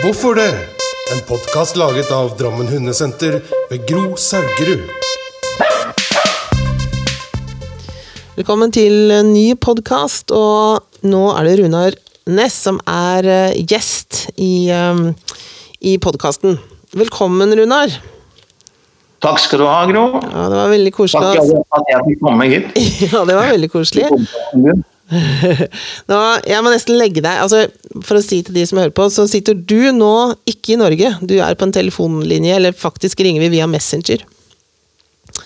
Hvorfor det? En podkast laget av Drammen Hundesenter ved Gro Saugerud. Velkommen til en ny podkast, og nå er det Runar Næss som er eh, gjest i, um, i podkasten. Velkommen, Runar. Takk skal du ha, Gro. Ja, det var veldig koselig. Takk for at jeg fikk komme hit. Ja, det var veldig koselig. Nå, jeg må nesten legge deg altså, For å si til de som hører på, så sitter du nå ikke i Norge. Du er på en telefonlinje, eller faktisk ringer vi via Messenger.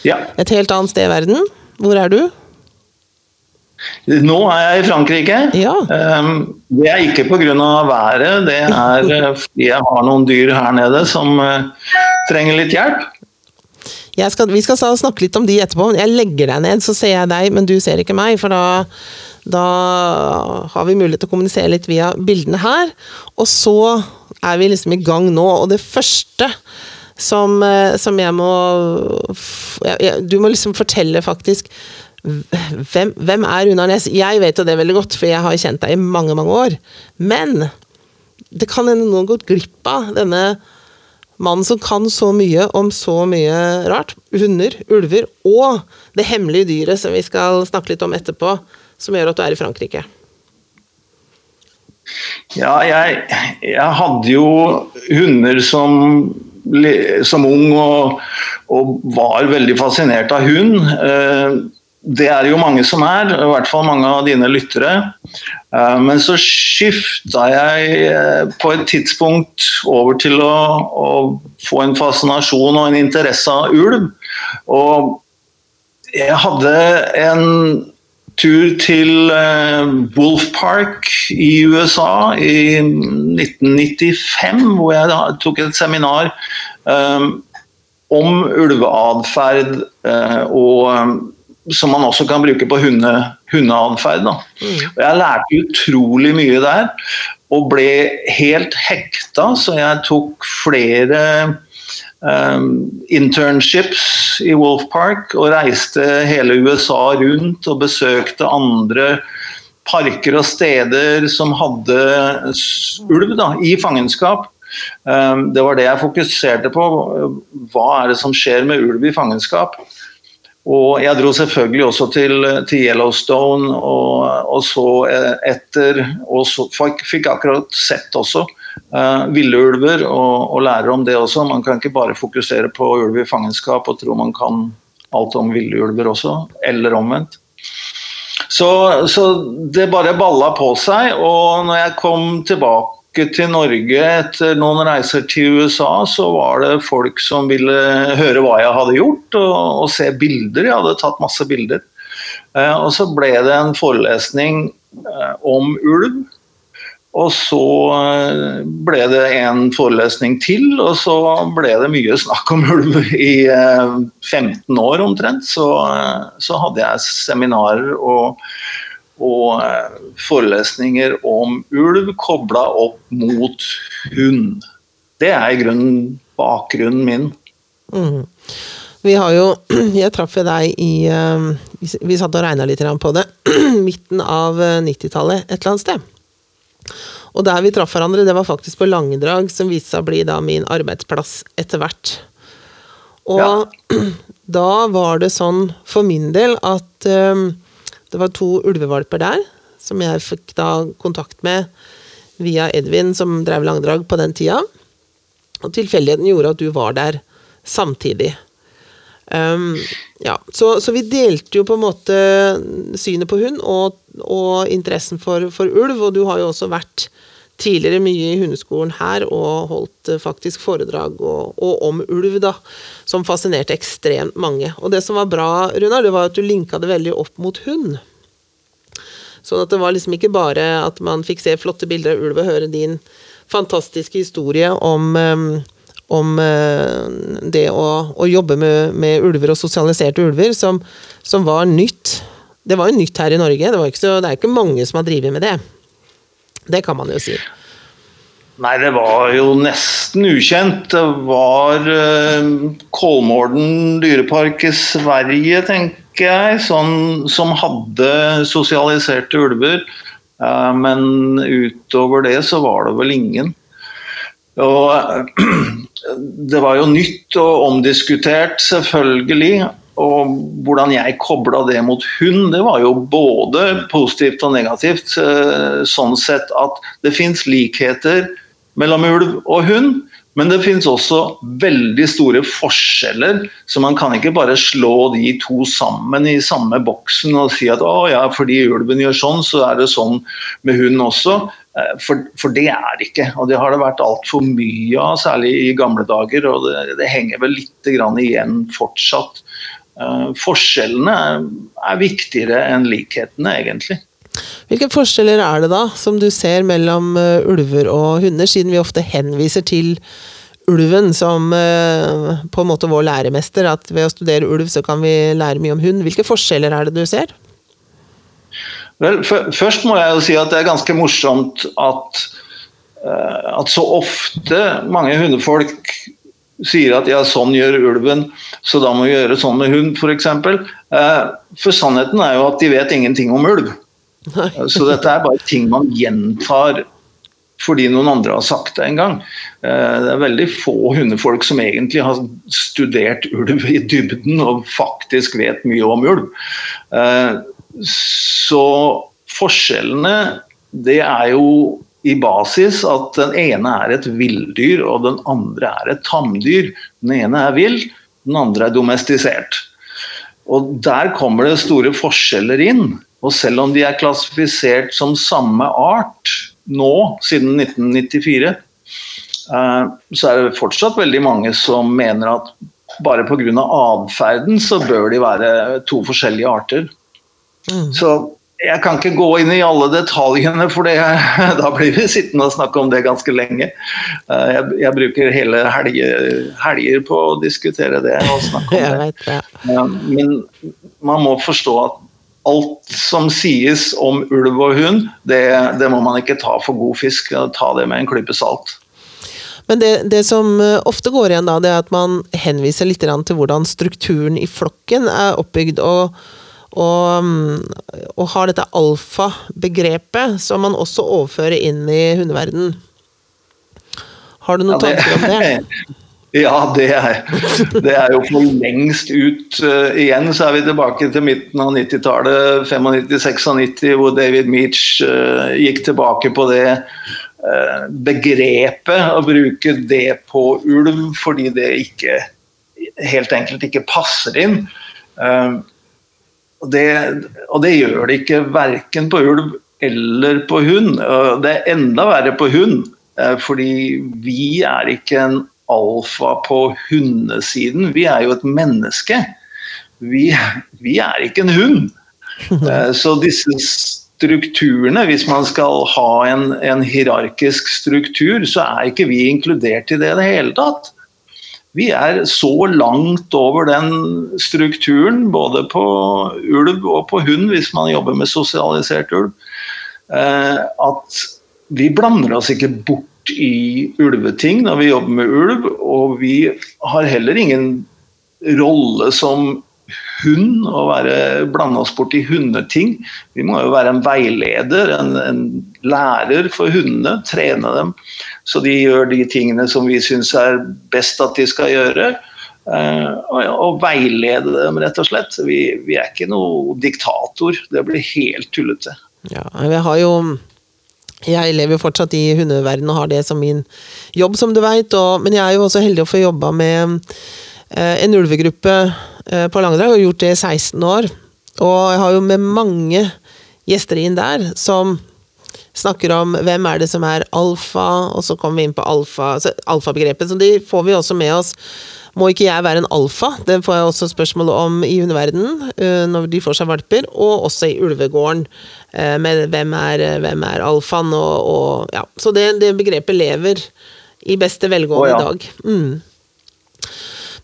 Ja. Et helt annet sted i verden. Hvor er du? Nå er jeg i Frankrike. Ja. Um, det er ikke pga. været, det er uh, fordi jeg har noen dyr her nede som uh, trenger litt hjelp. Skal, vi skal snakke litt om de etterpå. men Jeg legger deg ned, så ser jeg deg, men du ser ikke meg. For da, da har vi mulighet til å kommunisere litt via bildene her. Og så er vi liksom i gang nå. Og det første som, eh, som jeg må Du må liksom fortelle, faktisk. Hvem, hvem er Runar Næss? Jeg vet jo det veldig godt, for jeg har kjent deg i mange, mange år. Men det kan hende noen gått glipp av denne Mannen som kan så mye om så mye rart. Hunder, ulver og det hemmelige dyret som vi skal snakke litt om etterpå, som gjør at du er i Frankrike. Ja, jeg, jeg hadde jo hunder som, som ung og, og var veldig fascinert av hund. Eh, Det er jo mange som er, i hvert fall mange av dine lyttere. Eh, Men så skifta jeg eh, på et tidspunkt over til å, å få en fascinasjon og en interesse av ulv. Og jeg hadde en tur til eh, Wolf Park i USA i 1995, hvor jeg tok et seminar om ulveatferd, som man også kan bruke på hunde, hundeatferd. Mm. Og Jeg lærte utrolig mye der, og ble helt hekta, så jeg tok flere um, internships i Wolf Park og reiste hele USA rundt og besøkte andre parker og steder som hadde ulv da, i fangenskap. Um, det var det jeg fokuserte på. Hva er det som skjer med ulv i fangenskap? Og jeg dro selvfølgelig også til, til Yellowstone og, og så etter Og så fikk, akkurat sett også uh, ville ulver og, og lære om det også. Man kan ikke bare fokusere på ulv i fangenskap og tro man kan alt om ville ulver også, eller omvendt. Så, så det bare balla på seg, og når jeg kom tilbake til Norge etter noen reiser til USA, så var det folk som ville høre hva jeg hadde gjort, og, og se bilder. Jeg hadde tatt masse bilder. Eh, og så ble det en forelesning eh, om ulv. Og så eh, ble det en forelesning til, og så ble det mye snakk om ulv i eh, 15 år omtrent. Så, så hadde jeg seminarer og, og eh, forelesninger om ulv kobla opp mot hund. Det er i grunnen bakgrunnen min. Mm. Vi har jo Jeg traff jo deg i eh, Vi satt og regna litt på det. Midten av eh, 90-tallet et eller annet sted. Og der vi traff hverandre, det var faktisk på Langedrag, som viste seg å bli da min arbeidsplass etter hvert. Og da var det sånn for min del at eh, det var to ulvevalper der, som jeg fikk da kontakt med via Edvin, som drev Langdrag på den tida. Og tilfeldigheten gjorde at du var der samtidig. Um, ja, så, så vi delte jo på en måte synet på hund og, og interessen for, for ulv, og du har jo også vært tidligere mye i hundeskolen her og holdt eh, faktisk foredrag og, og om ulv, da, som fascinerte ekstremt mange. Og det som var bra, Runar, det var at du linka det veldig opp mot hund. Sånn at det var liksom ikke bare at man fikk se flotte bilder av ulv og høre din fantastiske historie om, om eh, det å, å jobbe med, med ulver og sosialiserte ulver, som, som var nytt. Det var jo nytt her i Norge, det, så, det er ikke mange som har drevet med det. Det kan man jo si. Nei, det var jo nesten ukjent. Det var uh, Kolmården dyrepark i Sverige, tenker jeg, som, som hadde sosialiserte ulver. Uh, men utover det så var det vel ingen. Og det var jo nytt og omdiskutert, selvfølgelig. Og hvordan jeg kobla det mot hund, det var jo både positivt og negativt. Eh, sånn sett at det fins likheter mellom ulv og hund. Men det finnes også veldig store forskjeller, så man kan ikke bare slå de to sammen i samme boksen og si at å ja, fordi ulven gjør sånn, så er det sånn med hund også. Eh, for, for det er det ikke, og det har det vært altfor mye av, særlig i gamle dager. Og det, det henger vel litt igjen fortsatt. Uh, forskjellene er, er viktigere enn likhetene, egentlig. Hvilke forskjeller er det da som du ser mellom uh, ulver og hunder, siden vi ofte henviser til ulven som uh, på en måte vår læremester, at ved å studere ulv så kan vi lære mye om hund. Hvilke forskjeller er det du ser? Vel, først må jeg jo si at det er ganske morsomt at, at så ofte mange hundefolk sier at ja, sånn gjør ulven, så da må vi gjøre sånn med hund, f.eks. For, eksempel. for sannheten er jo at de vet ingenting om ulv. Så dette er bare ting man gjentar fordi noen andre har sagt det en gang. Eh, det er veldig få hundefolk som egentlig har studert ulv i dybden og faktisk vet mye om ulv. Eh, så forskjellene, det er jo i basis at den ene er et villdyr og den andre er et tamdyr. Den ene er vill, den andre er domestisert. Og Der kommer det store forskjeller inn. Og selv om de er klassifisert som samme art nå, siden 1994, eh, så er det fortsatt veldig mange som mener at bare pga. atferden så bør de være to forskjellige arter. Mm. Så jeg kan ikke gå inn i alle detaljene, for det, da blir vi sittende og snakke om det ganske lenge. Eh, jeg, jeg bruker hele helger, helger, på å diskutere det og snakke om det. Men man må forstå at alt som sies om ulv og hund, det, det, må man ikke ta for god fisk. Ta det med en klype salt. Men det, det, som eh, ofte går igjen, da, det er at man henviser litt til hvordan strukturen i flokken er oppbygd. og, og, mm, og har dette alfa-begrepet, som man også overfører inn i hundeverden. Har du noen ja, tanker om det? Ja, det er, det er, jo for lengst ut. Uh, igjen så er vi tilbake til midten av 90-tallet, 95-96, hvor David Meach uh, gikk tilbake på det uh, begrepet, å bruke det på ulv fordi det ikke helt enkelt ikke passer inn. Og det, og det gjør det ikke verken på ulv eller på hund. Det er enda verre på hund, fordi vi er ikke en alfa på hundesiden. Vi er jo et menneske. Vi, vi er ikke en hund. Eh, så disse strukturene, hvis man skal ha en, en, hierarkisk struktur, så er ikke vi inkludert i det i det hele tatt. Vi er så langt over den strukturen, både på ulv og på hund, hvis man jobber med sosialisert ulv, eh, at vi blander oss ikke bort i ulveting når vi jobber med ulv, og vi har heller ingen rolle som hund og blande oss bort i hundeting. Vi må jo være en veileder, en, en lærer for hundene, trene dem så de gjør de tingene som vi syns er best at de skal gjøre. Uh, og, og, veilede dem, rett og slett. Vi, vi er ikke noe diktator. Det blir helt tullete. Ja, jeg har jo jeg lever jo fortsatt i hundeverdenen og har det som min jobb, som du veit. Men jeg er jo også heldig å få jobba med eh, en ulvegruppe eh, på Langedrag, og gjort det i 16 år. Og jeg har jo med mange gjester inn der som snakker om hvem er det som er alfa, og så kommer vi inn på alfa, alfabegrepet. Så de får vi også med oss. Må ikke jeg være en alfa? Det får jeg også spørsmål om i hundeverdenen eh, når de får seg valper, og også i ulvegården. Eh, med hvem er, hvem er alfaen, og, og, ja. Så det, det, begrepet lever i beste velgående oh, ja. i dag. Mm.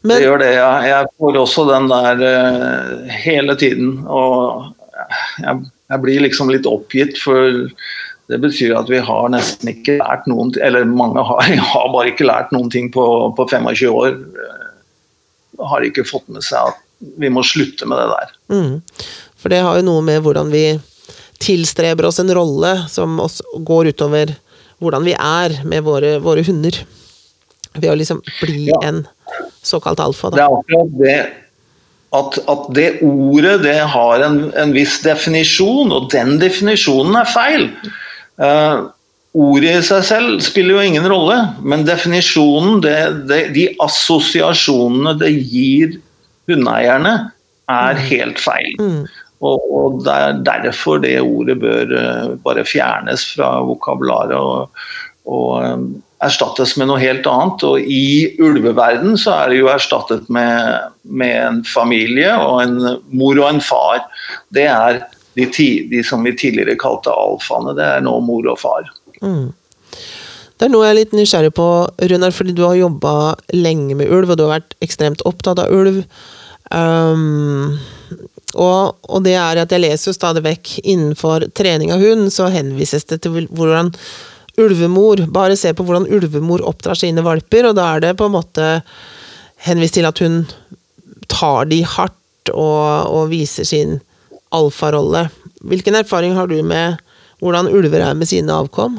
Men, det gjør det, ja. Jeg får også den der uh, hele tiden. Og jeg, jeg, blir liksom litt oppgitt, for det betyr at vi har nesten ikke lært noen Eller mange har, har bare ikke lært noen ting på, på 25 år. Har ikke fått med seg at vi må slutte med det der. Mm. For det har jo noe med hvordan vi tilstreber oss en rolle som går utover hvordan vi er med våre, våre hunder. Ved å liksom bli Ja. en såkalt alfa, Det er akkurat det at, at det ordet det har en, en viss definisjon, og den definisjonen er feil. Uh, ordet i seg selv spiller jo ingen rolle, men definisjonen, det, det, de assosiasjonene det gir hundeeierne, er helt feil. Mm. Og, og det er derfor det ordet bør uh, bare fjernes fra vokabularet og, og eh, erstattes med noe helt annet. Og i ulveverden så er det jo erstattet med, med en familie og en mor og en far. Det er de, de som vi tidligere kalte alfaene. Det er nå mor og far. Det er noe jeg er litt nysgjerrig på, Runar, fordi du har jobba lenge med ulv, og du har vært ekstremt opptatt av ulv. Um, og, og det er at jeg leser jo stadig vekk innenfor trening av hund, så henvises det til hvordan ulvemor Bare se på hvordan ulvemor oppdrar sine valper, og da er det på en måte henvist til at hun tar de hardt og, og viser sin alfarolle. Hvilken erfaring har du med hvordan ulver er med sine avkom?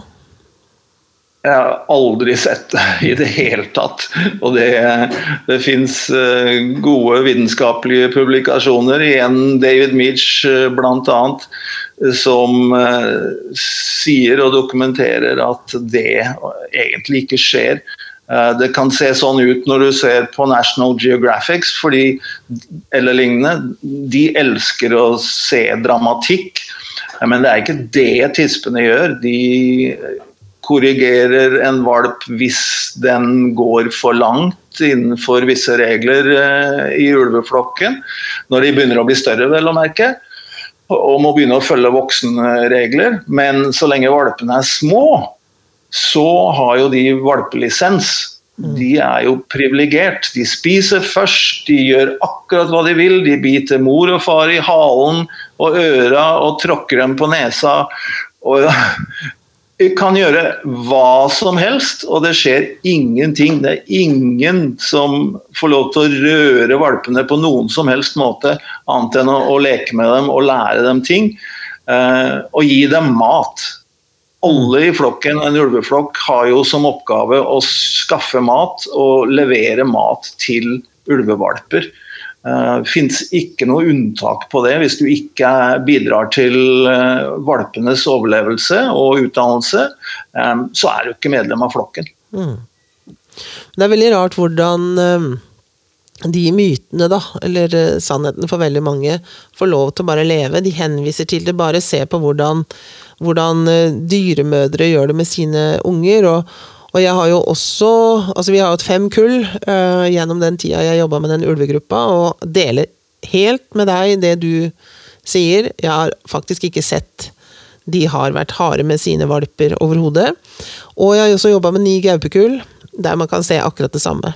Jeg har aldri sett det i det hele tatt. Og det, det fins gode vitenskapelige publikasjoner, igjen David Meach bl.a., som eh, sier og dokumenterer at det egentlig ikke skjer. Eh, Det kan se sånn ut når du ser på National Geographic fordi, eller lignende. De elsker å se dramatikk, men det er ikke det tispene gjør. De korrigerer en valp hvis den går for langt innenfor visse regler eh, i ulveflokken. Når de begynner å bli større, vel å merke. Og må begynne å følge voksenregler. Men så lenge valpene er små, så har jo de valpelisens. De er jo privilegert. De spiser først, de gjør akkurat hva de vil. De biter mor og far i halen og øra og tråkker dem på nesa. Og kan gjøre hva som helst, og det skjer ingenting. Det er ingen som får lov til å røre valpene på noen som helst måte, annet enn å, å leke med dem og lære dem ting. eh, og gi dem mat. Alle i flokken, en ulveflokk, har jo som oppgave å skaffe mat og levere mat til ulvevalper. Det fins ikke noe unntak på det hvis du ikke bidrar til eh, valpenes overlevelse og utdannelse. eh, Så er du ikke medlem av flokken. Det er veldig rart hvordan eh, de mytene, da, eller eh, sannheten for veldig mange, får lov til å bare leve. De henviser til det. Bare se på hvordan, hvordan eh, dyremødre gjør det med sine unger. og og jeg har jo også Altså, vi har hatt fem kull uh, gjennom den tida jeg jobba med den ulvegruppa, og deler helt med deg det du sier. Jeg har faktisk ikke sett de har vært harde med sine valper overhodet. Og jeg har også jobba med ni gaupekull, der man kan se akkurat det samme.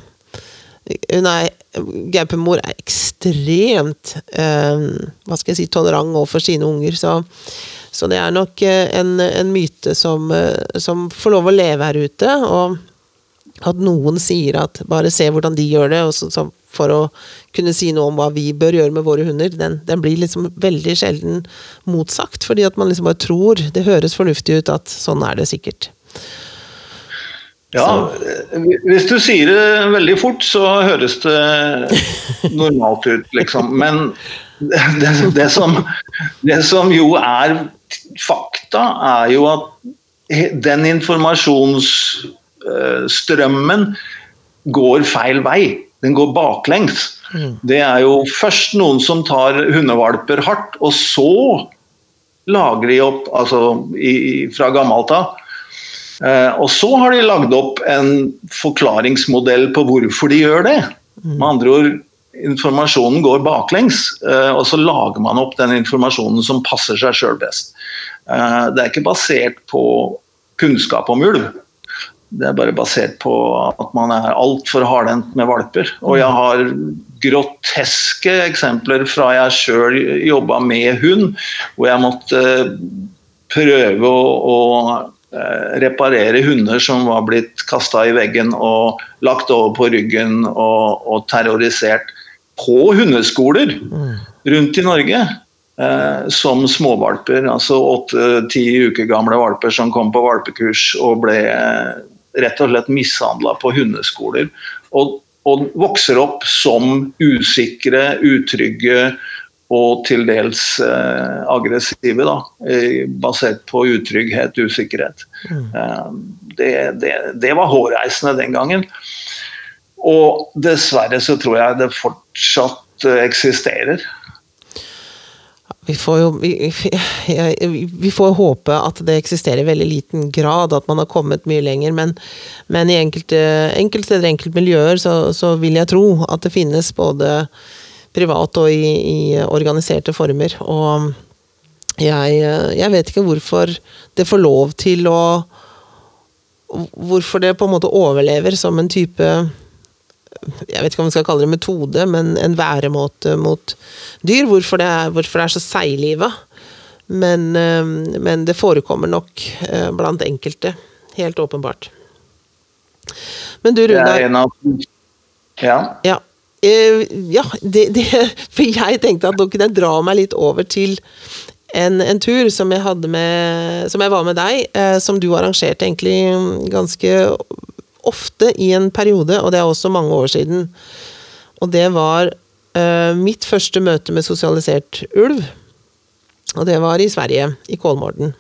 Hun er, gaupemor er ekstremt eh, hva skal jeg si, tolerant overfor sine unger. Så, så det er nok eh, en, en myte som, eh, som får lov å leve her ute. Og at noen sier at bare se hvordan de gjør det, så, så for å kunne si noe om hva vi bør gjøre med våre hunder, den, den blir liksom veldig sjelden motsagt. Fordi at man liksom bare tror Det høres fornuftig ut at sånn er det sikkert. Ja, hvis du sier det veldig fort, så høres det normalt ut, liksom. Men det, det, som, det som jo er fakta, er jo at den informasjonsstrømmen går feil vei. Den går baklengs. Det er jo først noen som tar hundevalper hardt, og så lager de opp altså i, fra gammelt av. Eh, og så har de lagd opp en forklaringsmodell på hvorfor de gjør det. Med andre ord, informasjonen går baklengs, eh, og så lager man opp den informasjonen som passer seg sjøl best. Eh, det er ikke basert på kunnskap om ulv. Det er bare basert på at man er altfor hardhendt med valper. Og jeg har groteske eksempler fra jeg sjøl jobba med hund, hvor jeg måtte prøve å, reparere hunder som var blitt kasta i veggen og lagt over på ryggen og, og terrorisert på hundeskoler rundt i Norge. Eh, som småvalper, altså åtte-ti uker gamle valper som kom på valpekurs og ble rett og slett mishandla på hundeskoler. Og, og vokser opp som usikre, utrygge og til dels eh, aggressive, da, eh, basert på utrygghet, usikkerhet. Mm. Eh, det, det, det, var hårreisende den gangen. Og dessverre så tror jeg det fortsatt eh, eksisterer. Vi får jo vi, vi, får håpe at det eksisterer i veldig liten grad, at man har kommet mye lenger. Men, men i enkelte, enkelte steder, enkelte miljøer, så, så, vil jeg tro at det finnes både privat og i, i organiserte former. Og jeg, jeg, vet ikke hvorfor det får lov til å Hvorfor det på en måte overlever som en type jeg vet ikke om vi skal kalle det metode, men en væremåte mot dyr. Hvorfor det er, hvorfor det er så seigliva. Men, eh, men, det forekommer nok eh, blant enkelte. Helt åpenbart. Men du, Runar Ja. ja. Eh, ja det, det, for jeg tenkte at nå kunne jeg dra meg litt over til en, en, tur som jeg, med, som jeg var med deg, som du arrangerte egentlig ganske ofte i en periode, og det er også mange år siden. Og det var uh, mitt første møte med sosialisert ulv. Og det var i Sverige, i Kolmården.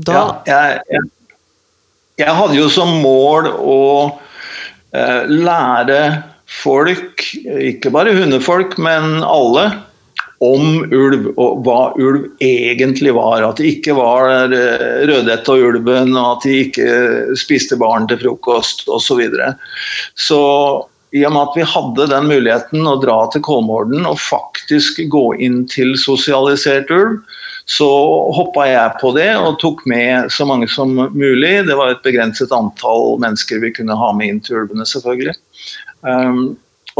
Da ja, jeg, jeg, jeg, hadde jo som mål å lære folk, ikke bare hundefolk, men alle, om ulv og hva ulv egentlig var. At det ikke var eh, Rødhette og ulven, og at de ikke spiste barn til frokost osv. Så, videre. så i og med at vi hadde den muligheten å dra til Kolmården og faktisk gå inn til sosialisert ulv, så hoppa jeg på det og tok med så mange som mulig. Det var et begrenset antall mennesker vi kunne ha med inn til ulvene, selvfølgelig. Um,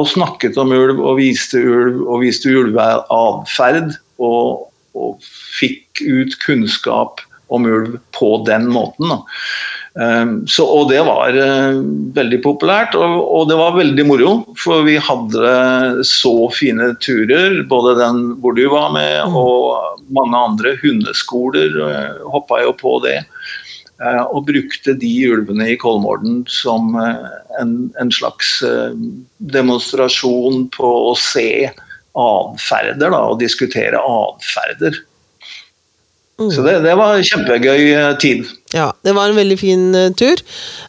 og snakket om ulv og viste ulv og viste ulveatferd. Og, og fikk ut kunnskap om ulv på den måten. Um, så, og det var uh, veldig populært, og, og, det var veldig moro. For vi hadde så fine turer, både den hvor du var med, mm. og mange andre hundeskoler uh, hoppa jo på det. Uh, og brukte de ulvene i Kolmården som en, en slags eh, demonstrasjon på å se atferder og diskutere atferder. Mm. Så det, det, var en kjempegøy eh, tid. Ja, det var en veldig fin uh, tur.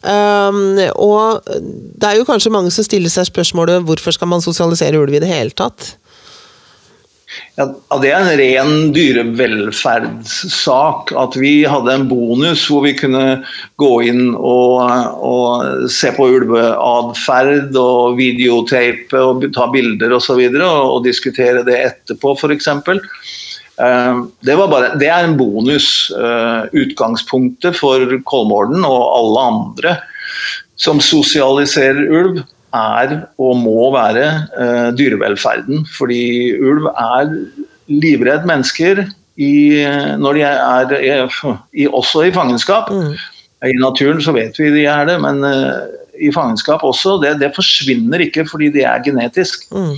Um, og det er jo kanskje mange som stiller seg spørsmålet hvorfor skal man sosialisere ulv i det hele tatt? Ja, Det er en ren dyrevelferdssak. At vi hadde en bonus hvor vi kunne gå inn og, og se på ulveatferd og videotape og ta bilder osv. Og, så videre, og, og diskutere det etterpå, f.eks. Eh, det, det er en bonus. Eh, utgangspunktet for Kolmården og alle andre som sosialiserer ulv, er og må være uh, dyrevelferden. Fordi ulv er livredd mennesker i, når de er, i, også i fangenskap. Mm. I naturen så vet vi de er det, men i fangenskap også. Det, det, forsvinner ikke fordi det er genetisk. Mm.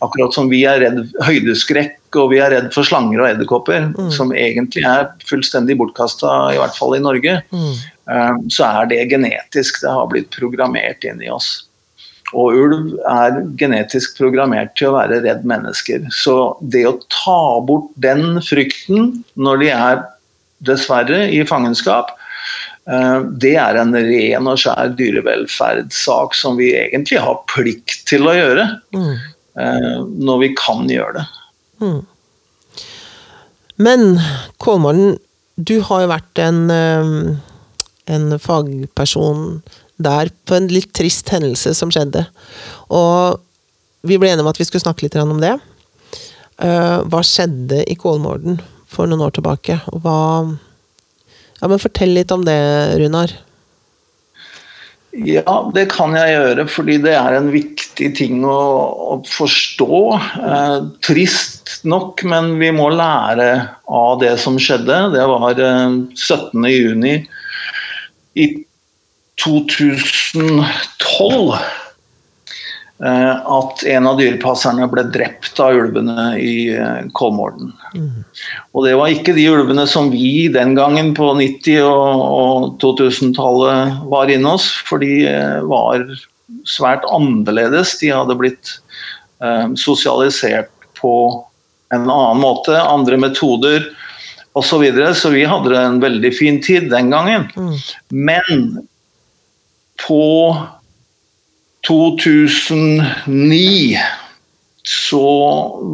Akkurat som vi er redd høydeskrekk og vi er redd for slanger og edderkopper, mm. som egentlig er fullstendig bortkasta, i hvert fall i Norge, uh, så er det genetisk. Det har blitt programmert inn i oss. Og ulv er genetisk programmert til å være redd mennesker. Så det å ta bort den frykten når de er dessverre i fangenskap, eh, det er en ren og skjær dyrevelferdssak som vi egentlig har plikt til å gjøre. Mm. Eh, når vi kan gjøre det. Mm. Men Kolmaren, du har jo vært en, eh, en fagperson der på en litt trist hendelse som skjedde. Og vi ble enige om at vi skulle snakke litt om det. Uh, hva skjedde i Kolmården for noen år tilbake? Hva Ja, men fortell litt om det, Runar. Ja, det kan jeg gjøre, fordi det er en viktig ting å, å forstå. Eh, trist nok, men vi må lære av det som skjedde. Det var eh, 17.6 i 2012. eh, at en av dyrepasserne ble drept av ulvene i Kolmården. Mm. Og det var ikke de ulvene som vi den gangen på 90- og, og 2000-tallet var inne hos, for de eh, var svært annerledes. De hadde blitt eh, sosialisert på en annen måte, andre metoder osv. Så, videre. så vi hadde en veldig fin tid den gangen. Men på 2009 så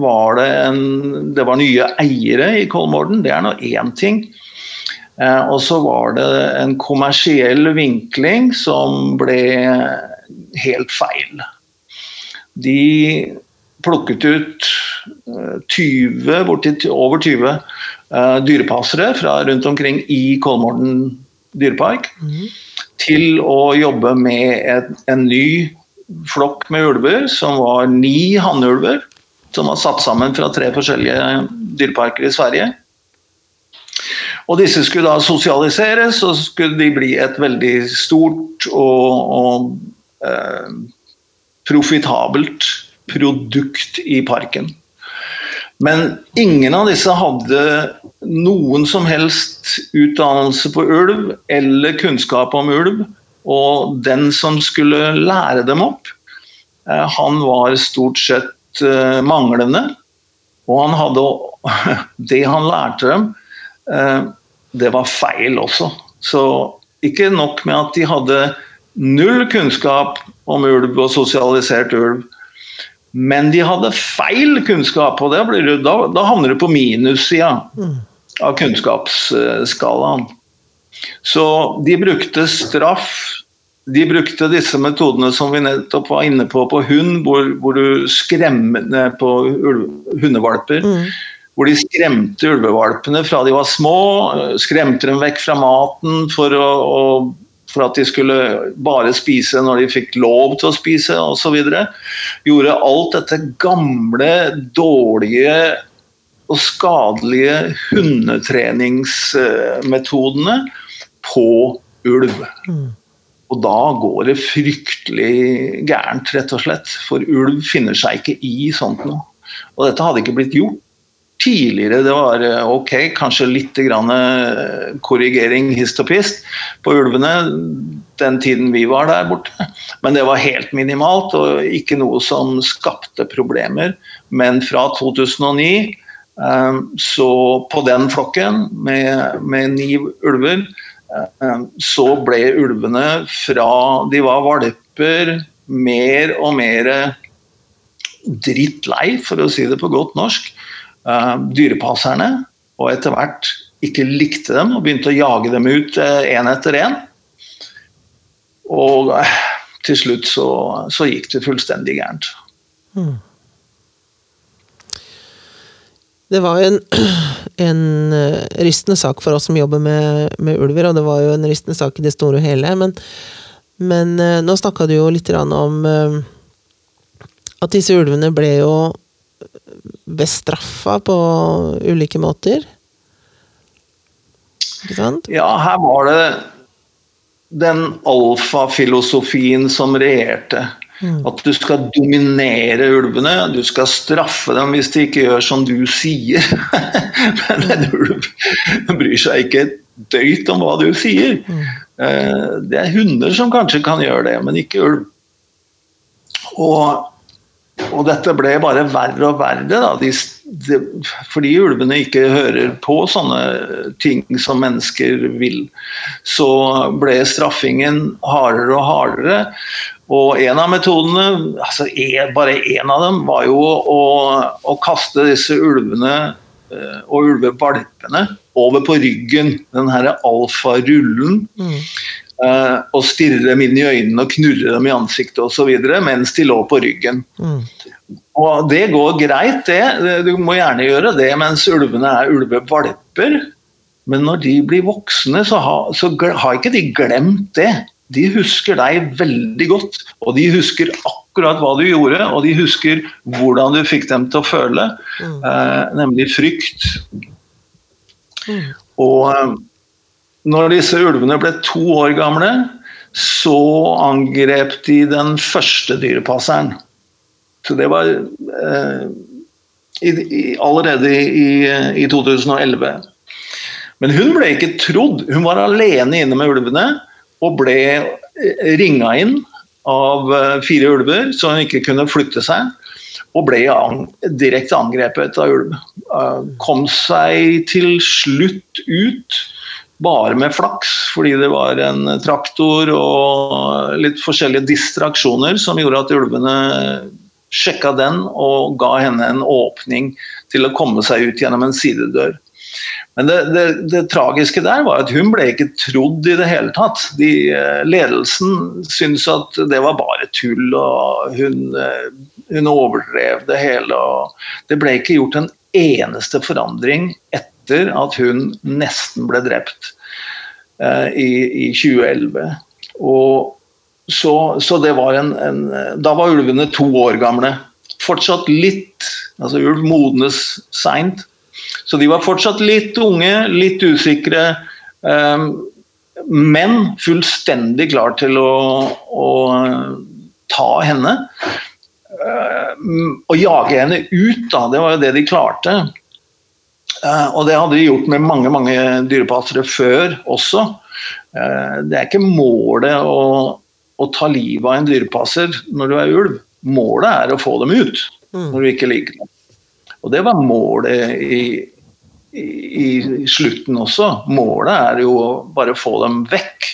var det en Det var nye eiere i Kolmården, det er nå én ting. Eh, og så var det en kommersiell vinkling som ble helt feil. De plukket ut eh, 20, borti over 20 eh, dyrepassere fra rundt omkring i Kolmården dyrepark til å jobbe med et, en ny flokk med ulver, som var ni hannulver, som var satt sammen fra tre forskjellige dyreparker i Sverige. Og disse skulle da sosialiseres, og skulle de bli et veldig stort og, og eh, profitabelt produkt i parken. Men ingen av disse hadde noen som helst utdannelse på ulv eller kunnskap om ulv. Og den som skulle lære dem opp, eh, han var stort sett eh, manglende. Og han hadde Det han lærte dem, eh, det var feil også. Så ikke nok med at de hadde null kunnskap om ulv og sosialisert ulv, men de hadde feil kunnskap, og blir, da, da, havner du på minussida av kunnskapsskalaen. Så de brukte straff. De brukte disse metodene som vi nettopp var inne på på hund, hvor, hvor du skremmer på hundevalper. Mm. Hvor de skremte ulvevalpene fra de var små, skremte dem vekk fra maten for å, å for at de skulle bare spise når de fikk lov til å spise osv. Gjorde alt dette gamle, dårlige og skadelige hundetreningsmetodene på ulv. Mm. Og da går det fryktelig gærent, rett og slett. For ulv finner seg ikke i sånt noe. Og dette hadde ikke blitt gjort tidligere det var eh, ok, kanskje litt eh, korrigering hist og pist på ulvene den tiden vi var der borte. Men det var helt minimalt og ikke noe som skapte problemer. Men fra 2009, eh, så på den flokken med, med ni ulver, så ble ulvene fra de var valper, mer og mer drittlei, for å si det på godt norsk uh, dyrepasserne, og etter hvert ikke likte dem og begynte å jage dem ut én uh, etter én. Og uh, til slutt så, så, gikk det fullstendig gærent. Hmm. Det var jo en, en rystende sak for oss som jobber med, med, ulver, og det var jo en rystende sak i det store og hele. Men, men nå snakka du jo litt om at disse ulvene ble jo bestraffa på ulike måter? Ikke sant? Ja, her var det den alfafilosofien som regjerte. Mm. At du skal dominere ulvene, du skal straffe dem hvis de ikke gjør som du sier. Men en ulv bryr seg ikke et døyt om hva du sier. Mm. Eh, det er hunder som kanskje kan gjøre det, men ikke ulv. Og og dette ble bare verre og verre, da, de, de, fordi ulvene ikke hører på sånne ting som mennesker vil. Så ble straffingen hardere og hardere. Og en av metodene, altså bare én av dem, var jo å, å kaste disse ulvene eh, og ulvevalpene over på ryggen. Den herre alfarullen. Mm. Uh, og stirre dem inn i øynene og knurre dem i ansiktet osv. mens de lå på ryggen. Mm. Og Det går greit, det. Du må gjerne gjøre det mens ulvene er ulvevalper. Men når de blir voksne, så har, så har ikke de glemt det. De husker deg veldig godt, og de husker akkurat hva du gjorde, og de husker hvordan du fikk dem til å føle, mm. uh, nemlig frykt. Mm. Og uh, når disse ulvene ble to år gamle, så angrep de den første dyrepasseren. Så det var eh, i, i, allerede i, i 2011. Men hun ble ikke trodd. Hun var alene inne med ulvene og ble ringa inn av eh, fire ulver, så hun ikke kunne flytte seg. Og ble direkte angrepet av ulv. Eh, kom seg til slutt ut, bare med flaks, fordi det var en traktor og litt forskjellige distraksjoner som gjorde at ulvene sjekka den og ga henne en åpning til å komme seg ut gjennom en sidedør. Men det, det, det, tragiske der var at hun ble ikke trodd i det hele tatt. De, eh, ledelsen syntes at det var bare tull, og hun, eh, hun overdrev det hele. det ble ikke gjort en eneste forandring etter at hun nesten ble drept eh, i, i, 2011. Og så, så det var en, en, Da var ulvene to år gamle. Fortsatt litt Altså ulv modnes seint. Så de var fortsatt litt unge, litt usikre. Eh, men fullstendig klar til å, å ta henne. Å og jage henne ut, da. Det var jo det de klarte. Ehm, og det hadde de gjort med mange mange dyrepassere før også. Det er ikke målet å, å ta livet av en dyrepasser når du er ulv. Målet er å få dem ut mm. når du ikke liker dem. Og det var målet i, i, slutten også. Målet er jo bare å få dem vekk.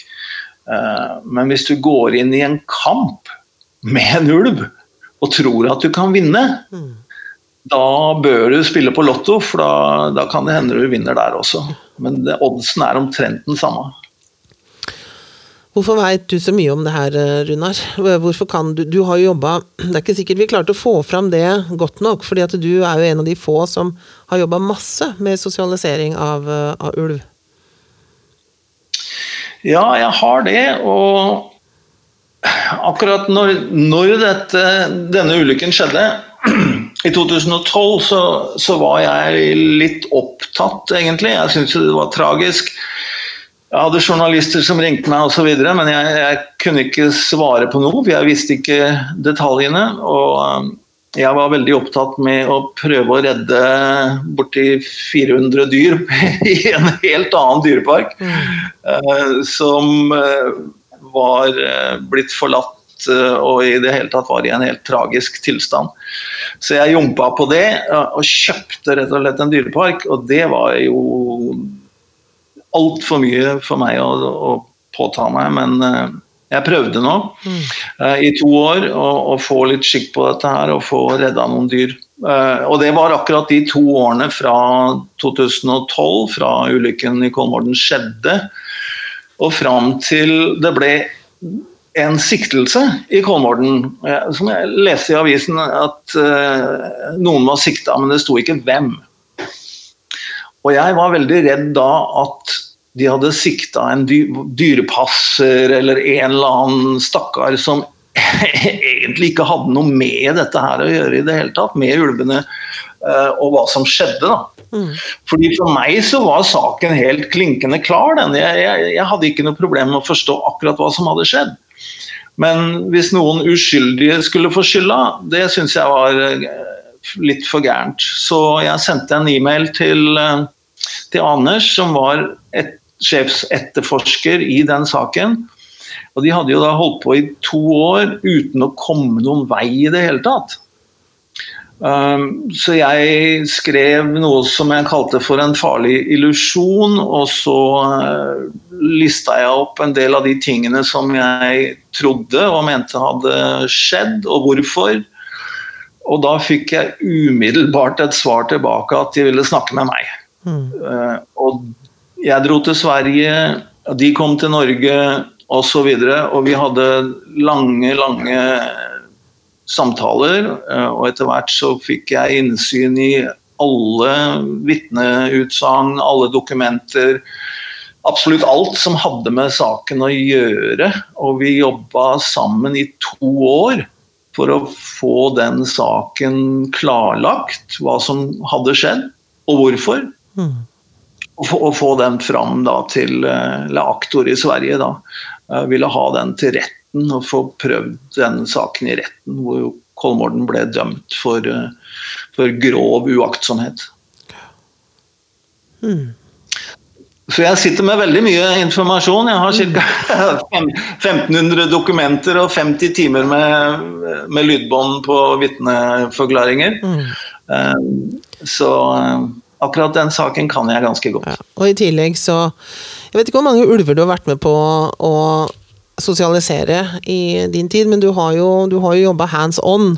Eh, men hvis du går inn i en kamp med en ulv og tror at du kan vinne, mm. Da bør du spille på Lotto, for da, da kan det hende du vinner der også. Men det, oddsen er omtrent den samme. Hvorfor veit du så mye om det her, eh, Runar? Hvorfor kan du Du har jo jobba Det er ikke sikkert vi klarte å få fram det godt nok, fordi at du er jo en av de få som har jobba masse med sosialisering av, eh, av, ulv. Ja, jeg har det, og akkurat når, når dette, denne ulykken skjedde i 2012 så, så, var jeg litt opptatt, egentlig. Jeg syntes det var tragisk. Jeg hadde journalister som ringte meg osv., men jeg, jeg, kunne ikke svare på noe, for jeg visste ikke detaljene. Og um, jeg var veldig opptatt med å prøve å redde borti 400 dyr i en helt annen dyrepark, mm. som uh, var uh, blitt forlatt og i det hele tatt var i en helt tragisk tilstand. Så jeg jumpa på det og kjøpte rett og slett en dyrepark, og det var jo altfor mye for meg å, å, påta meg, men uh, jeg prøvde nå mm. uh, i to år å, å, få litt skikk på dette her og få redda noen dyr. Uh, og det var akkurat de to årene fra 2012, fra ulykken i Kolmorden skjedde, og fram til det ble en siktelse i Kolmorden. Som jeg leste i avisen at noen var sikta, men det sto ikke hvem. Og jeg var veldig redd da at de hadde sikta en dyrepasser eller en eller annen stakkar som egentlig ikke hadde noe med dette her å gjøre i det hele tatt, med ulvene uh, og hva som skjedde. da. Mm. Fordi For meg så var saken helt klinkende klar. den. Jeg, jeg, jeg, hadde ikke noe problem med å forstå akkurat hva som hadde skjedd. Men hvis noen uskyldige skulle få skylda, det syns jeg var uh, litt for gærent. Så jeg sendte en e-mail til, eh, til Anders, som var et, sjefsetterforsker i den saken. Og De hadde jo da holdt på i to år uten å komme noen vei i det hele tatt. Um, så jeg skrev noe som jeg kalte for en farlig illusjon, og så uh, lista jeg opp en del av de tingene som jeg trodde og mente hadde skjedd, og hvorfor. Og da fikk jeg umiddelbart et svar tilbake at de ville snakke med meg. Mm. Og jeg dro til Sverige, de kom til Norge osv. Og, så og vi hadde lange, lange samtaler. Uh, og etter hvert så fikk jeg innsyn i alle vitneutsagn, alle dokumenter. Absolutt alt som hadde med saken å gjøre. Og vi jobba sammen i to år for å få den saken klarlagt, hva som hadde skjedd, og hvorfor. Mm. Og, få, og, få, den fram da, til uh, aktor i Sverige. Da. Uh, ville ha den til retten og få prøvd denne saken i retten, hvor jo Kolmorden ble dømt for, for grov uaktsomhet. Hmm. Så jeg sitter med veldig mye informasjon. Jeg har ca. 1500 dokumenter og 50 timer med, med lydbånd på vitneforklaringer. Mm. Så akkurat den saken kan jeg ganske godt. Ja. Og i tillegg så Jeg vet ikke hvor mange ulver du har vært med på å sosialisere i din tid, men du har jo, du jo jobba hands on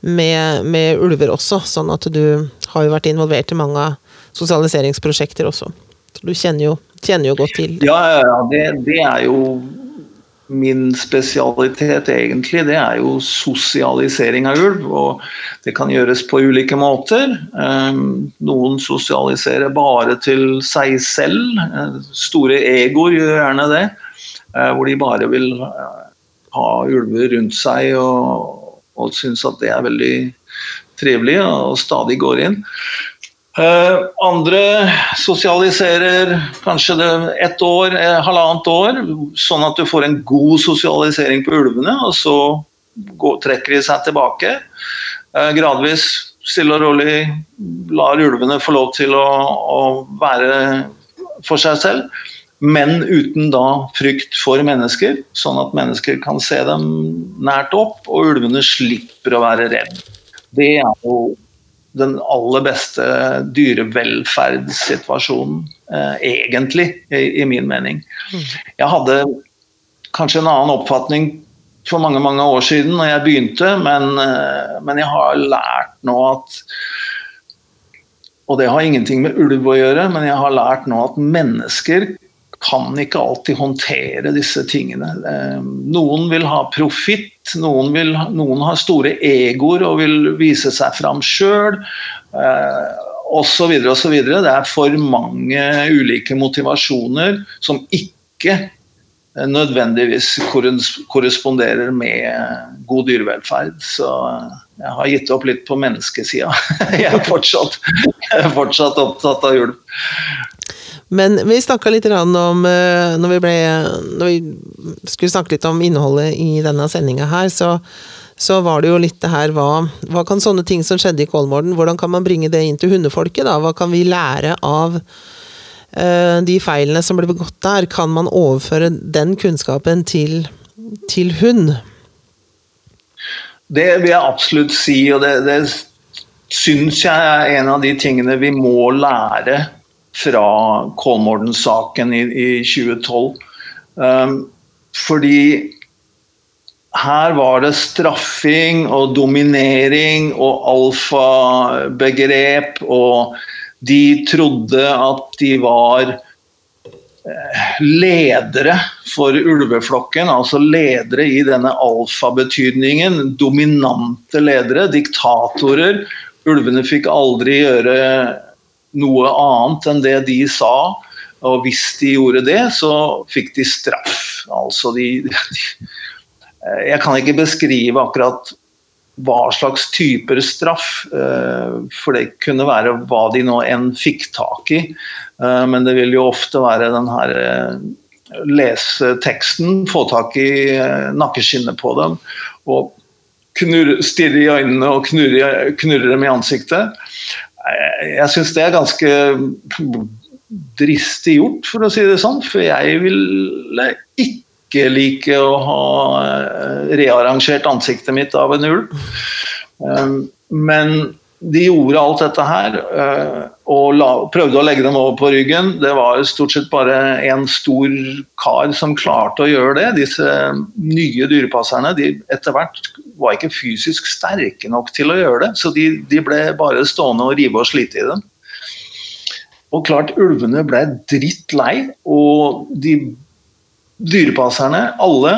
med, med, ulver også, sånn at du har jo vært involvert i mange sosialiseringsprosjekter også. Så du kjenner jo, kjenner jo godt til. Ja, ja det, det er jo min spesialitet egentlig, det er jo sosialisering av ulv. Og det kan gjøres på ulike måter. Noen sosialiserer bare til seg selv. Store egoer gjør gjerne det. Hvor de bare vil ha ulver rundt seg og, og syns at det er veldig trivelig og stadig går inn. Uh, andre sosialiserer kanskje det ett år, eh, halvannet år, sånn at du får en god sosialisering på ulvene, og så går, trekker de seg tilbake. Gradvis, stille og rolig, lar ulvene få lov til å, å være for seg selv. Men uten da frykt for mennesker, sånn at mennesker kan se dem nært opp, og ulvene slipper å være redd. Det er jo den aller beste dyrevelferdssituasjonen, eh, egentlig, i, i, min mening. Jeg hadde kanskje en annen oppfatning for mange mange år siden når jeg begynte, men, eh, men jeg har lært nå at Og det har ingenting med ulv å gjøre, men jeg har lært nå at mennesker kan ikke alltid håndtere disse tingene. Eh, noen vil ha profitt, noen, noen, har store egoer og vil vise seg fram sjøl. Osv. osv. Det er for mange ulike motivasjoner som ikke nødvendigvis korresponderer med god dyrevelferd. Så jeg har gitt opp litt på menneskesida. Jeg er fortsatt, jeg er fortsatt opptatt av ulv. Men vi snakka litt om eh, når vi, ble, når vi skulle snakke litt om innholdet i denne sendinga her, så, så, var det jo litt det her hva, hva, kan sånne ting som skjedde i Kolmorden, hvordan kan man bringe det inn til hundefolket? da? Hva kan vi lære av uh, de feilene som ble begått der? Kan man overføre den kunnskapen til, til hund? Det vil jeg absolutt si, og det, det syns jeg er en av de tingene vi må lære fra Kolmorden-saken i, i, 2012. Um, fordi her var det straffing og dominering og alfabegrep, og de trodde at de var eh, ledere for ulveflokken, altså ledere i denne alfabetydningen. Dominante ledere, diktatorer. Ulvene fikk aldri gjøre noe annet enn det de sa. Og hvis de gjorde det, så fikk de straff. Altså de, de Jeg kan ikke beskrive akkurat hva slags typer straff, eh, for det kunne være hva de nå enn fikk tak i. Eh, men det vil jo ofte være den her eh, lese teksten, få tak i nakkeskinnet på dem og knurre, stirre i øynene og knurre, knurre dem i ansiktet. Jeg syns det er ganske dristig gjort, for å si det sånn. For jeg ville ikke like å ha eh, rearrangert ansiktet mitt av en ulv. Um, men de gjorde alt dette her eh, og la, prøvde å legge dem over på ryggen. Det var stort sett bare en stor kar som klarte å gjøre det. Disse nye dyrepasserne de etter hvert var ikke fysisk sterke nok til å gjøre det. Så de, de ble bare stående og rive og slite i dem. Og klart, ulvene ble dritt lei, og de dyrepasserne, alle,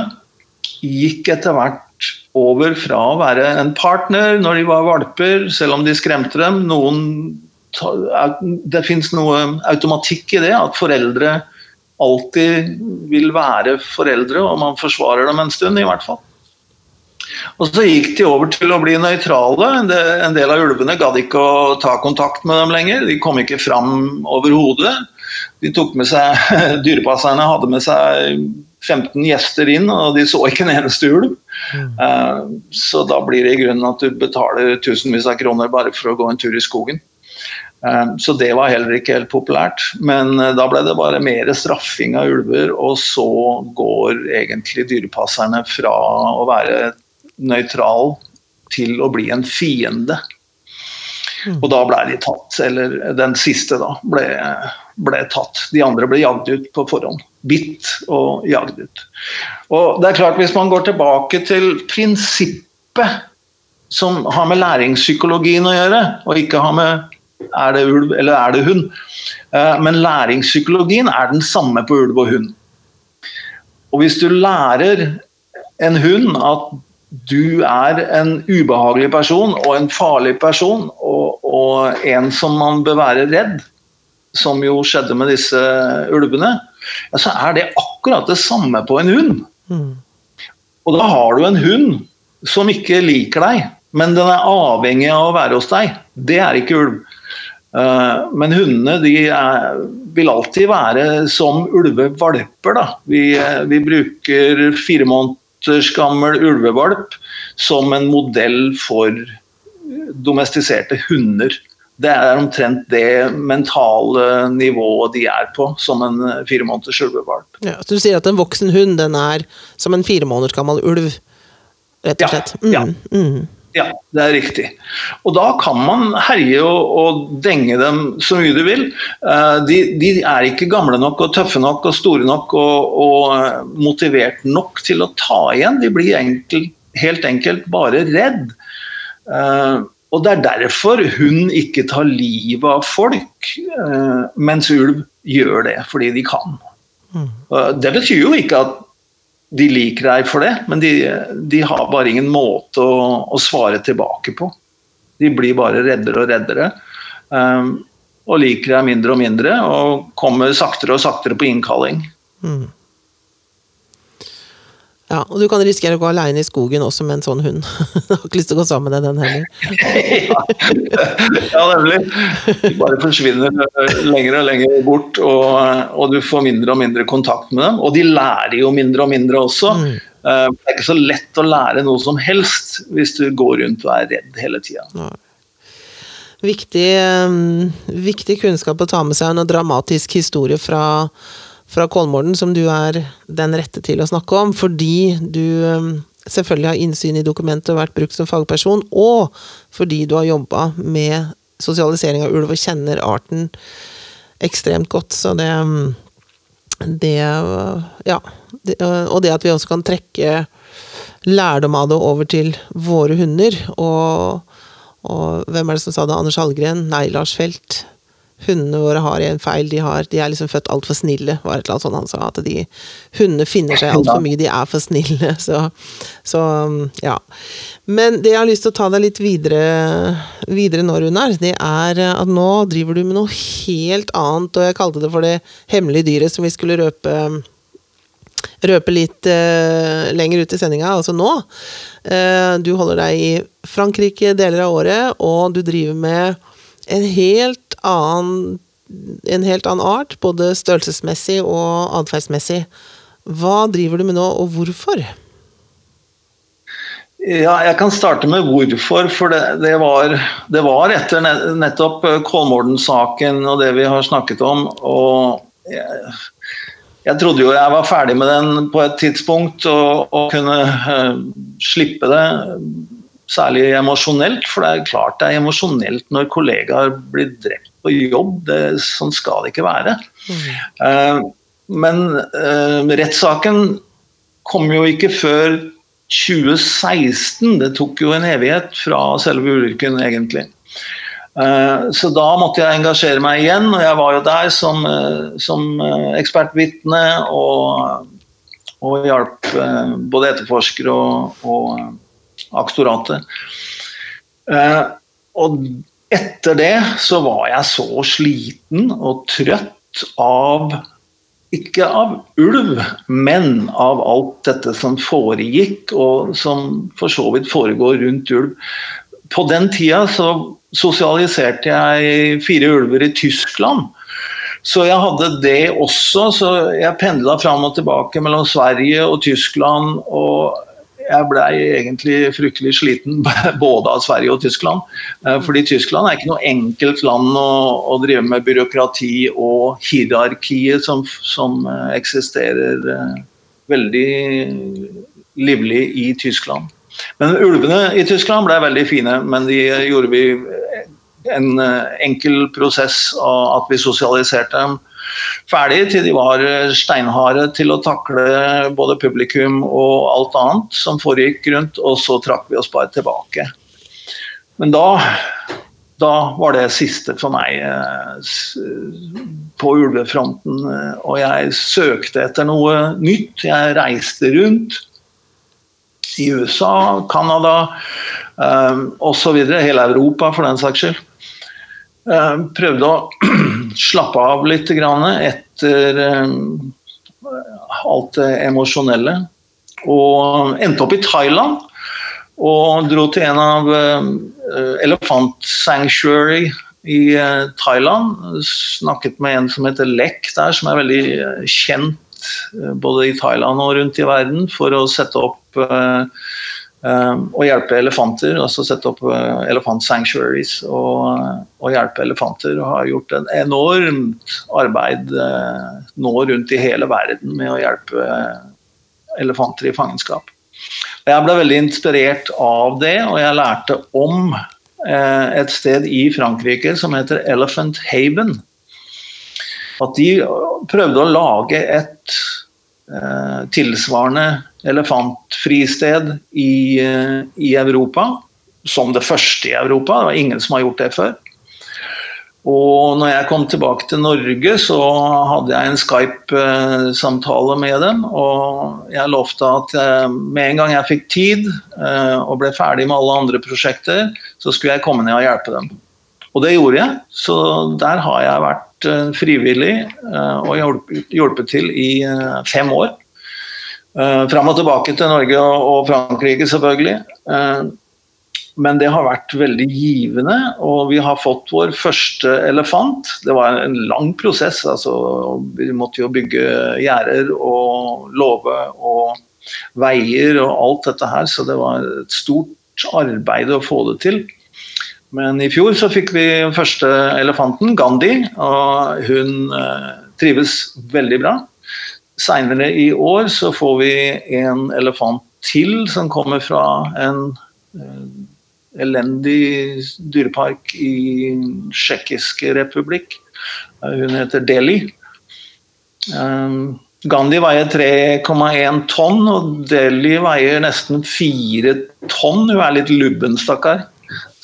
gikk etter hvert over fra å være en partner når de var valper, selv om de skremte dem. Noen, det fins noe automatikk i det, at foreldre alltid vil være foreldre, og man forsvarer dem en stund, i hvert fall. Og Så gikk de over til å bli nøytrale. En del av ulvene gadd ikke å ta kontakt med dem lenger. De kom ikke fram overhodet. De tok med seg, Dyrepasserne hadde med seg 15 gjester inn, og de så ikke en eneste ulv. Eh, så da blir det i grunnen at du betaler tusenvis av kroner bare for å gå en tur i skogen. Eh, så det var heller ikke helt populært. Men eh, da ble det bare mer straffing av ulver, og så går egentlig dyrepasserne fra å være nøytral til å bli en fiende. Og da ble de tatt, eller den siste da, ble, ble tatt. De andre ble jagd ut på forhånd. Bitt og jagd ut. Og det er klart, hvis man går tilbake til prinsippet som har med læringspsykologien å gjøre, og ikke har med er det ulv eller er det hund, eh, men læringspsykologien er den samme på ulv og hund. Og hvis du lærer en hund at du er en ubehagelig person og en farlig person, og, og, en som man bør være redd, som jo skjedde med disse ulvene, ja, så er det akkurat det samme på en hund. Mm. Og da har du en hund som ikke liker deg, men den er avhengig av å være hos deg. Det er ikke ulv. Eh, men hundene de er, vil alltid være som ulvevalper. Da. Vi, eh, vi bruker fire måneder måneders gammel ulvevalp som en modell for domestiserte hunder. Det er omtrent det mentale nivået de er på, som en fire måneders ulvevalp. Ja, så du sier at en voksen hund den er som en fire måneders gammel ulv, rett og slett? Mm, ja. Mm. Ja, det er riktig. Og da kan man herje og, og denge dem så mye du vil. Uh, de, de, er ikke gamle nok og tøffe nok og store nok og, og uh, motivert nok til å ta igjen. De blir enkel, helt enkelt bare redd. Uh, og det er derfor hun ikke tar livet av folk, mens ulv gjør det fordi de kan. Mm. Det betyr jo ikke at de liker deg for det, men de, de har bare ingen måte å, å, svare tilbake på. De blir bare reddere og reddere. Um, og liker deg mindre og mindre, og kommer saktere og saktere på innkalling. Mm. Ja, og du kan risikere å gå alene i skogen også med en sånn hund. Du har ikke lyst til å gå sammen med den heller. ja, nemlig. De bare forsvinner lenger og lenger bort, og, og, du får mindre og mindre kontakt med dem. Og de lærer jo mindre og mindre også. Mm. Eh, det er ikke så lett å lære noe som helst hvis du går rundt og er redd hele tida. Viktig, viktig kunnskap å ta med seg, en dramatisk historie fra fra Kolmården som du er den rette til å snakke om, fordi du um, selvfølgelig har innsyn i dokumentet og vært brukt som fagperson, og fordi du har jobba med sosialisering av ulv og kjenner arten ekstremt godt. Så det, um, det Ja. Det, og det at vi også kan trekke lærdom av det over til våre hunder. Og, og hvem er det som sa det? Anders Hallgren? Nei, Lars Felt hundene våre har en feil. De, har, de er liksom født altfor snille, var et eller annet sånt han sa. At de, hundene finner seg altfor mye, de er for snille. Så, så, ja. Men det jeg har lyst til å ta deg litt videre, videre nå, Runar, det er at nå driver du med noe helt annet, og jeg kalte det for det hemmelige dyret som vi skulle røpe røpe litt uh, lenger ut i sendinga, altså nå. Uh, du holder deg i Frankrike deler av året, og du driver med en helt annen, en helt annen art, både størrelsesmessig og atferdsmessig. Hva driver du med nå, og hvorfor? Ja, jeg kan starte med hvorfor. For det, det, var, det var, etter nettopp Kolmården-saken og det vi har snakket om. og jeg, jeg, trodde jo jeg var ferdig med den på et tidspunkt og, og kunne uh, slippe det særlig emosjonelt, for det er klart det er emosjonelt når kollegaer blir drept på jobb. Det, sånn skal det ikke være. Mm. Men uh, rettssaken kom jo ikke før 2016. Det tok jo en evighet fra selve ulykken, egentlig. Uh, så da måtte jeg engasjere meg igjen, og jeg var jo der som, som ekspertvitne og, og hjalp både etterforskere og, og aktoratet. og etter det så var jeg så sliten og trøtt av ikke av ulv, men av alt dette som foregikk, og som for så vidt foregår rundt ulv. På den tida så sosialiserte jeg fire ulver i Tyskland. Så jeg hadde det også, så jeg pendla fram og tilbake mellom Sverige og Tyskland. og jeg blei egentlig fryktelig sliten både av Sverige og Tyskland. Eh, fordi Tyskland er ikke noe enkelt land å, å drive med byråkrati og hierarkiet som, som eh, eksisterer eh, veldig livlig i Tyskland. Men ulvene i Tyskland ble veldig fine, men de gjorde vi en enkel prosess av at vi sosialiserte dem ferdig til de var eh, steinharde til å takle både publikum og alt annet som foregikk rundt, og så trakk vi oss bare tilbake. Men da, da var det siste for meg eh, på ulvefronten, eh, og jeg søkte etter noe nytt. Jeg reiste rundt i USA, Canada um, osv. Hele Europa, for den saks skyld. Eh, prøvde å slappe av litt etter eh, alt det emosjonelle. Og endte opp i Thailand. Og dro til en av eh, Elephant Sanctuary i Thailand. Snakket med en som heter Lek der, som er veldig kjent både i Thailand og rundt i verden for å sette opp Um, og hjelpe elefanter, altså sette opp uh, elefant sanctuaries og, og, hjelpe elefanter. Og har gjort en enormt arbeid uh, nå rundt i hele verden med å hjelpe uh, elefanter i fangenskap. Jeg ble veldig inspirert av det, og jeg lærte om et sted i Frankrike som heter Elephant Haven. At de prøvde å lage et tilsvarende elefantfristed i, eh, i Europa. Som det første i Europa. Det var ingen som har gjort det før. Og når jeg kom tilbake til Norge, så hadde jeg en Skype-samtale med dem. Og jeg lovte at eh, med en gang jeg fikk tid eh, og ble ferdig med alle andre prosjekter, så skulle jeg komme ned og hjelpe dem. Og det gjorde jeg. Så der har jeg vært frivillig og hjulpet til i fem år. Uh, fram og tilbake til Norge og, Frankrike, selvfølgelig. Uh, men det har vært veldig givende, og vi har fått vår første elefant. Det var en lang prosess. Altså, vi måtte jo bygge gjerder og låve og veier og alt dette her, så det var et stort arbeid å få det til. Men i fjor så fikk vi første elefanten, Gandhi, og hun uh, trives veldig bra. Seinere i år så får vi en elefant til som kommer fra en uh, elendig dyrepark i tsjekkiske republikk. Uh, hun heter Deli. Um, Gandhi veier 3,1 tonn, og Deli veier nesten 4 tonn. Hun er litt lubben, stakkar.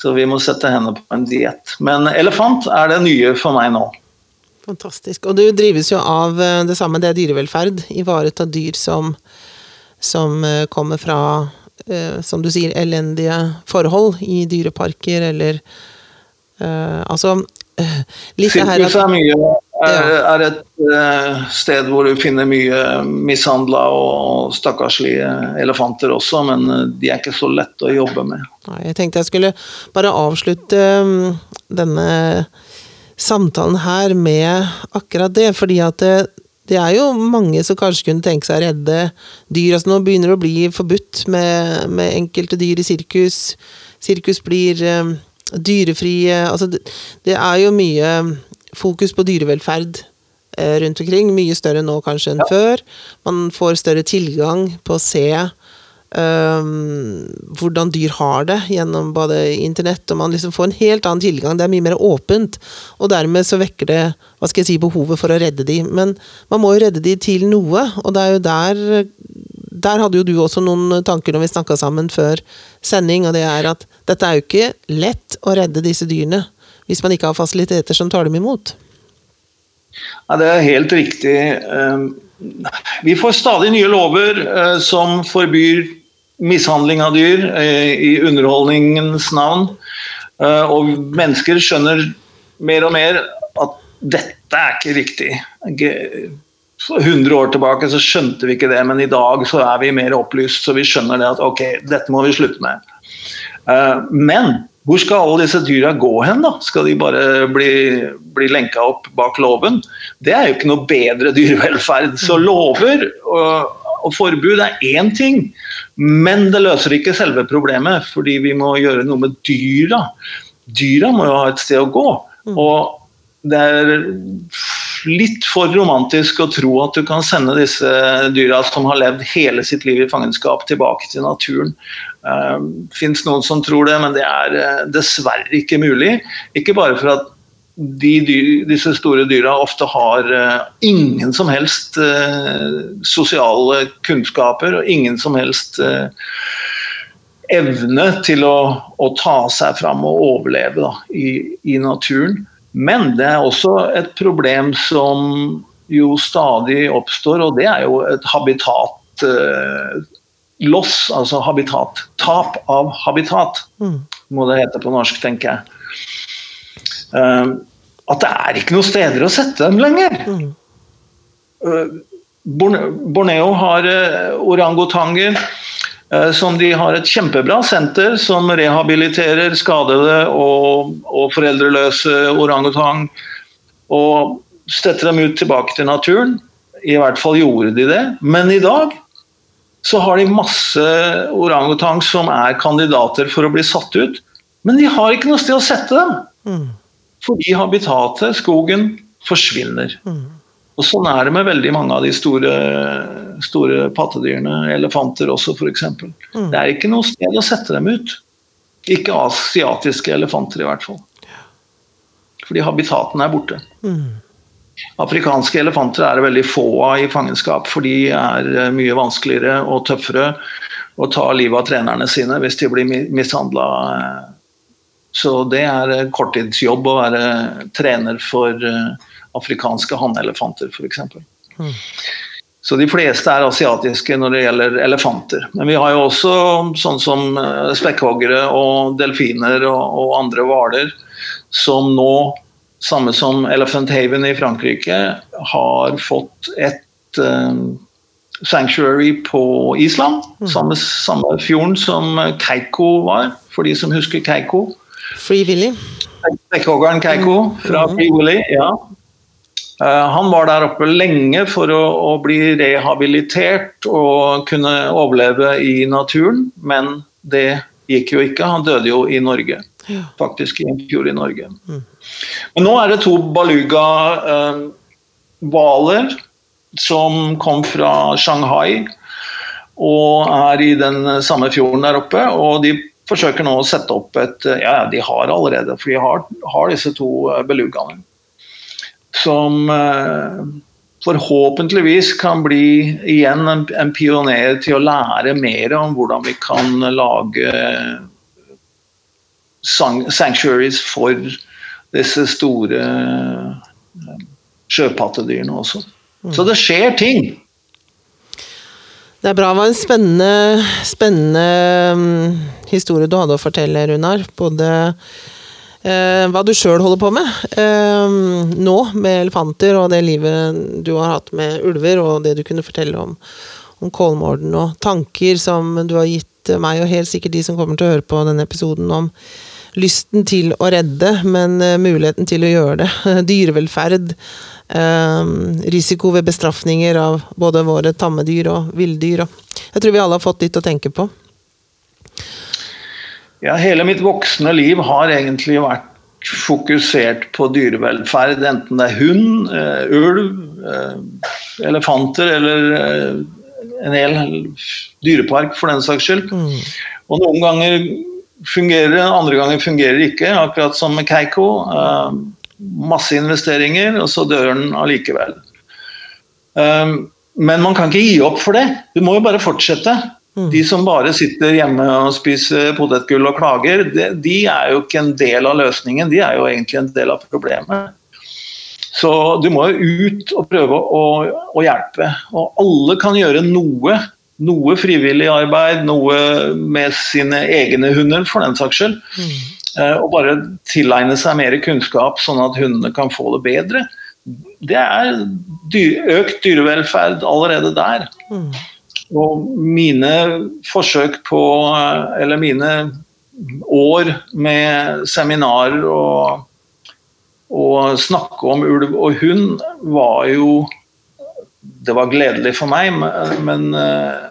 Så vi må sette henne på en diett. Men elefant er det nye for meg nå. Fantastisk. Og du drives jo av eh, det samme, det er dyrevelferd. Ivareta dyr som, som eh, kommer fra, eh, som du sier, elendige forhold i dyreparker, eller Altså litt det her at, er, er, et sted hvor du finner mye mishandla og stakkarslige elefanter også, men de er ikke så lette å jobbe med. Nei, jeg tenkte jeg skulle bare avslutte denne samtalen her med akkurat det. Fordi at det, det, er jo mange som kanskje kunne tenke seg å redde dyr. altså Nå begynner det å bli forbudt med, med enkelte dyr i sirkus. Sirkus blir um, dyrefrie. altså det, det, er jo mye fokus på dyrevelferd uh, rundt omkring. Mye større nå kanskje enn ja. før. Man får større tilgang på å se Um, hvordan dyr har det gjennom både internett, og man liksom får en helt annen tilgang. Det er mye mer åpent, og dermed så vekker det hva skal jeg si, behovet for å redde de. Men man må jo redde de til noe, og det er jo der Der hadde jo du også noen tanker når vi snakka sammen før sending, og det er at dette er jo ikke lett å redde disse dyrene hvis man ikke har fasiliteter som tar dem imot. Ja, det er helt riktig. Ehm, vi får stadig nye lover eh, som forbyr mishandling av dyr eh, i underholdningens navn. Eh, og mennesker skjønner mer og mer at dette er ikke riktig. 100 år tilbake så skjønte vi ikke det, men i dag så er vi mer opplyst, så vi skjønner det at ok, dette må vi slutte med. Eh, men hvor skal alle disse dyra gå hen, da? Skal de bare bli, bli lenka opp bak loven? Det er jo ikke noe bedre dyrevelferd. Så lover og forbud er én ting, men det løser ikke selve problemet. Fordi vi må gjøre noe med dyra. Dyra må jo ha et sted å gå. Og det er litt for romantisk å tro at du kan sende disse dyra som har levd hele sitt liv i fangenskap, tilbake til naturen. Uh, fins noen som tror det, men det er uh, dessverre ikke mulig. Ikke bare for at de dyr, disse store dyra ofte har uh, ingen som helst sosiale kunnskaper og ingen som helst evne til å, å, ta seg fram og overleve da, i, i naturen. Men det er også et problem som jo stadig oppstår, og det er jo et habitat loss, altså habitat. Tap av habitat, mm. må det hete på norsk, tenker jeg. Uh, at det er ikke noen steder å sette dem lenger. Uh, Borneo har uh, orangutanger. Eh, som de har et kjempebra senter som rehabiliterer skadede og, og foreldreløse orangutang. Og setter dem ut tilbake til naturen. I hvert fall gjorde de det. Men i dag så har de masse orangutang som er kandidater for å bli satt ut. Men de har ikke noe sted å sette dem. Mm. Fordi habitatet, skogen, forsvinner. Mm. Og Sånn er det med veldig mange av de store, store pattedyrene, elefanter også f.eks. Mm. Det er ikke noe sted å sette dem ut. Ikke asiatiske elefanter, i hvert fall. Fordi habitatene er borte. Mm. Afrikanske elefanter er det veldig få av i fangenskap, for de er eh, mye vanskeligere og tøffere å ta livet av trenerne sine hvis de blir mishandla. Så det er korttidsjobb å være trener for uh, afrikanske hannelefanter, f.eks. Mm. Så de fleste er asiatiske når det gjelder elefanter. Men vi har jo også sånn som eh, spekkhoggere og delfiner og, og andre hvaler som nå, samme som Elephant Haven i Frankrike, har fått et um, sanctuary på Island. Mm. Samme, samme fjorden som Keiko var, for de som husker Keiko. Free Willy. Spekkhoggeren Keiko fra mm. Free Willy, ja. Eh, han var der oppe lenge for å, å, bli rehabilitert og kunne overleve i naturen, men det gikk jo ikke. Han døde jo i Norge. Faktisk i en fjor i Norge. Mm. Men nå er det to baluga-hvaler eh, som kom fra Shanghai og er i den samme fjorden der oppe. og de forsøker nå å sette opp et Ja, de har allerede, for de har, har disse to eh, belugaene som eh, forhåpentligvis kan bli igjen en, en pioner til å lære mer om hvordan vi kan lage sanctuaries for disse store eh, sjøpattedyrene også. Mm. Så det skjer ting. Det er bra. Det var en spennende, spennende um, historie du hadde å fortelle, Runar. Både eh, hva du sjøl holder på med eh, nå, med elefanter, og det livet du har hatt med ulver, og det du kunne fortelle om, om Kolmården, og tanker som du har gitt meg, og helt sikkert de som kommer til å høre på denne episoden, om lysten til å redde, men uh, muligheten til å gjøre det. Dyrevelferd. Uh, risiko ved bestraffninger av både våre tammedyr og villdyr. Jeg tror vi alle har fått litt å tenke på. Ja, hele mitt voksne liv har egentlig vært fokusert på dyrevelferd. Enten det er hund, uh, ulv, uh, elefanter eller uh, en hel dyrepark for den saks skyld. Mm. Og noen ganger fungerer det, andre ganger fungerer det ikke. Akkurat som med Keiko. masse investeringer, og så dør den allikevel. men man kan ikke gi opp for det. Du må jo bare fortsette. De som bare sitter hjemme og spiser potetgull og klager, de, er jo ikke en del av løsningen, de er jo egentlig en del av problemet. Så du må jo ut og prøve å, å hjelpe. Og alle kan gjøre noe. Noe frivillig arbeid, noe med sine egne hunder, for den saks skyld. Mm. Og bare tilegne seg mer kunnskap, sånn at hundene kan få det bedre. Det er økt dyrevelferd allerede der. Mm. Og mine forsøk på Eller mine år med seminarer og, å snakke om ulv og hund var jo Det var gledelig for meg, men eh,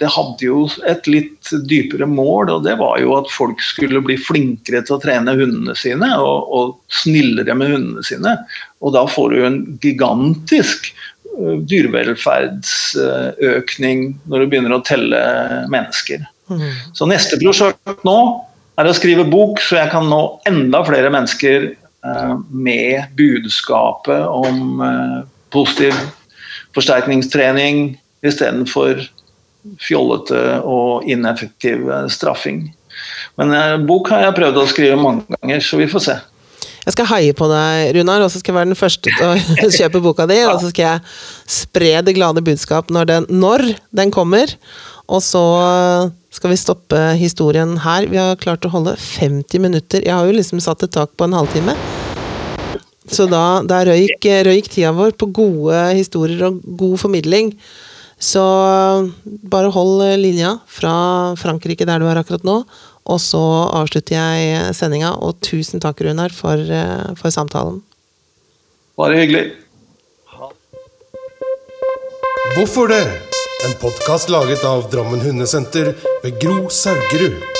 det hadde jo et litt dypere mål, og det var jo at folk skulle bli flinkere til å trene hundene sine, og, og snillere med hundene sine. Og da får du en gigantisk dyrevelferdsøkning når du begynner å telle mennesker. Mm. Så neste prosjekt nå er å skrive bok, så jeg kan nå enda flere mennesker eh, med budskapet om eh, positiv forsterkningstrening istedenfor fjollete og ineffektiv straffing. Men eh, bok har jeg prøvd å skrive mange ganger, så vi får se. Jeg skal heie på deg, Runar, og så skal jeg være den første til å kjøpe boka di. Og så skal jeg spre det glade budskap når den, når den kommer. Og så skal vi stoppe historien her. Vi har klart å holde 50 minutter. Jeg har jo liksom satt et tak på en halvtime. Så da, da røyk, røyk tida vår på gode historier og god formidling. Så bare hold linja fra Frankrike der du er akkurat nå, og så avslutter jeg sendinga. Og tusen takk, Runar, for, for samtalen. Bare hyggelig. Hvorfor det? En podkast laget av Drammen Hundesenter ved Gro Saugerud.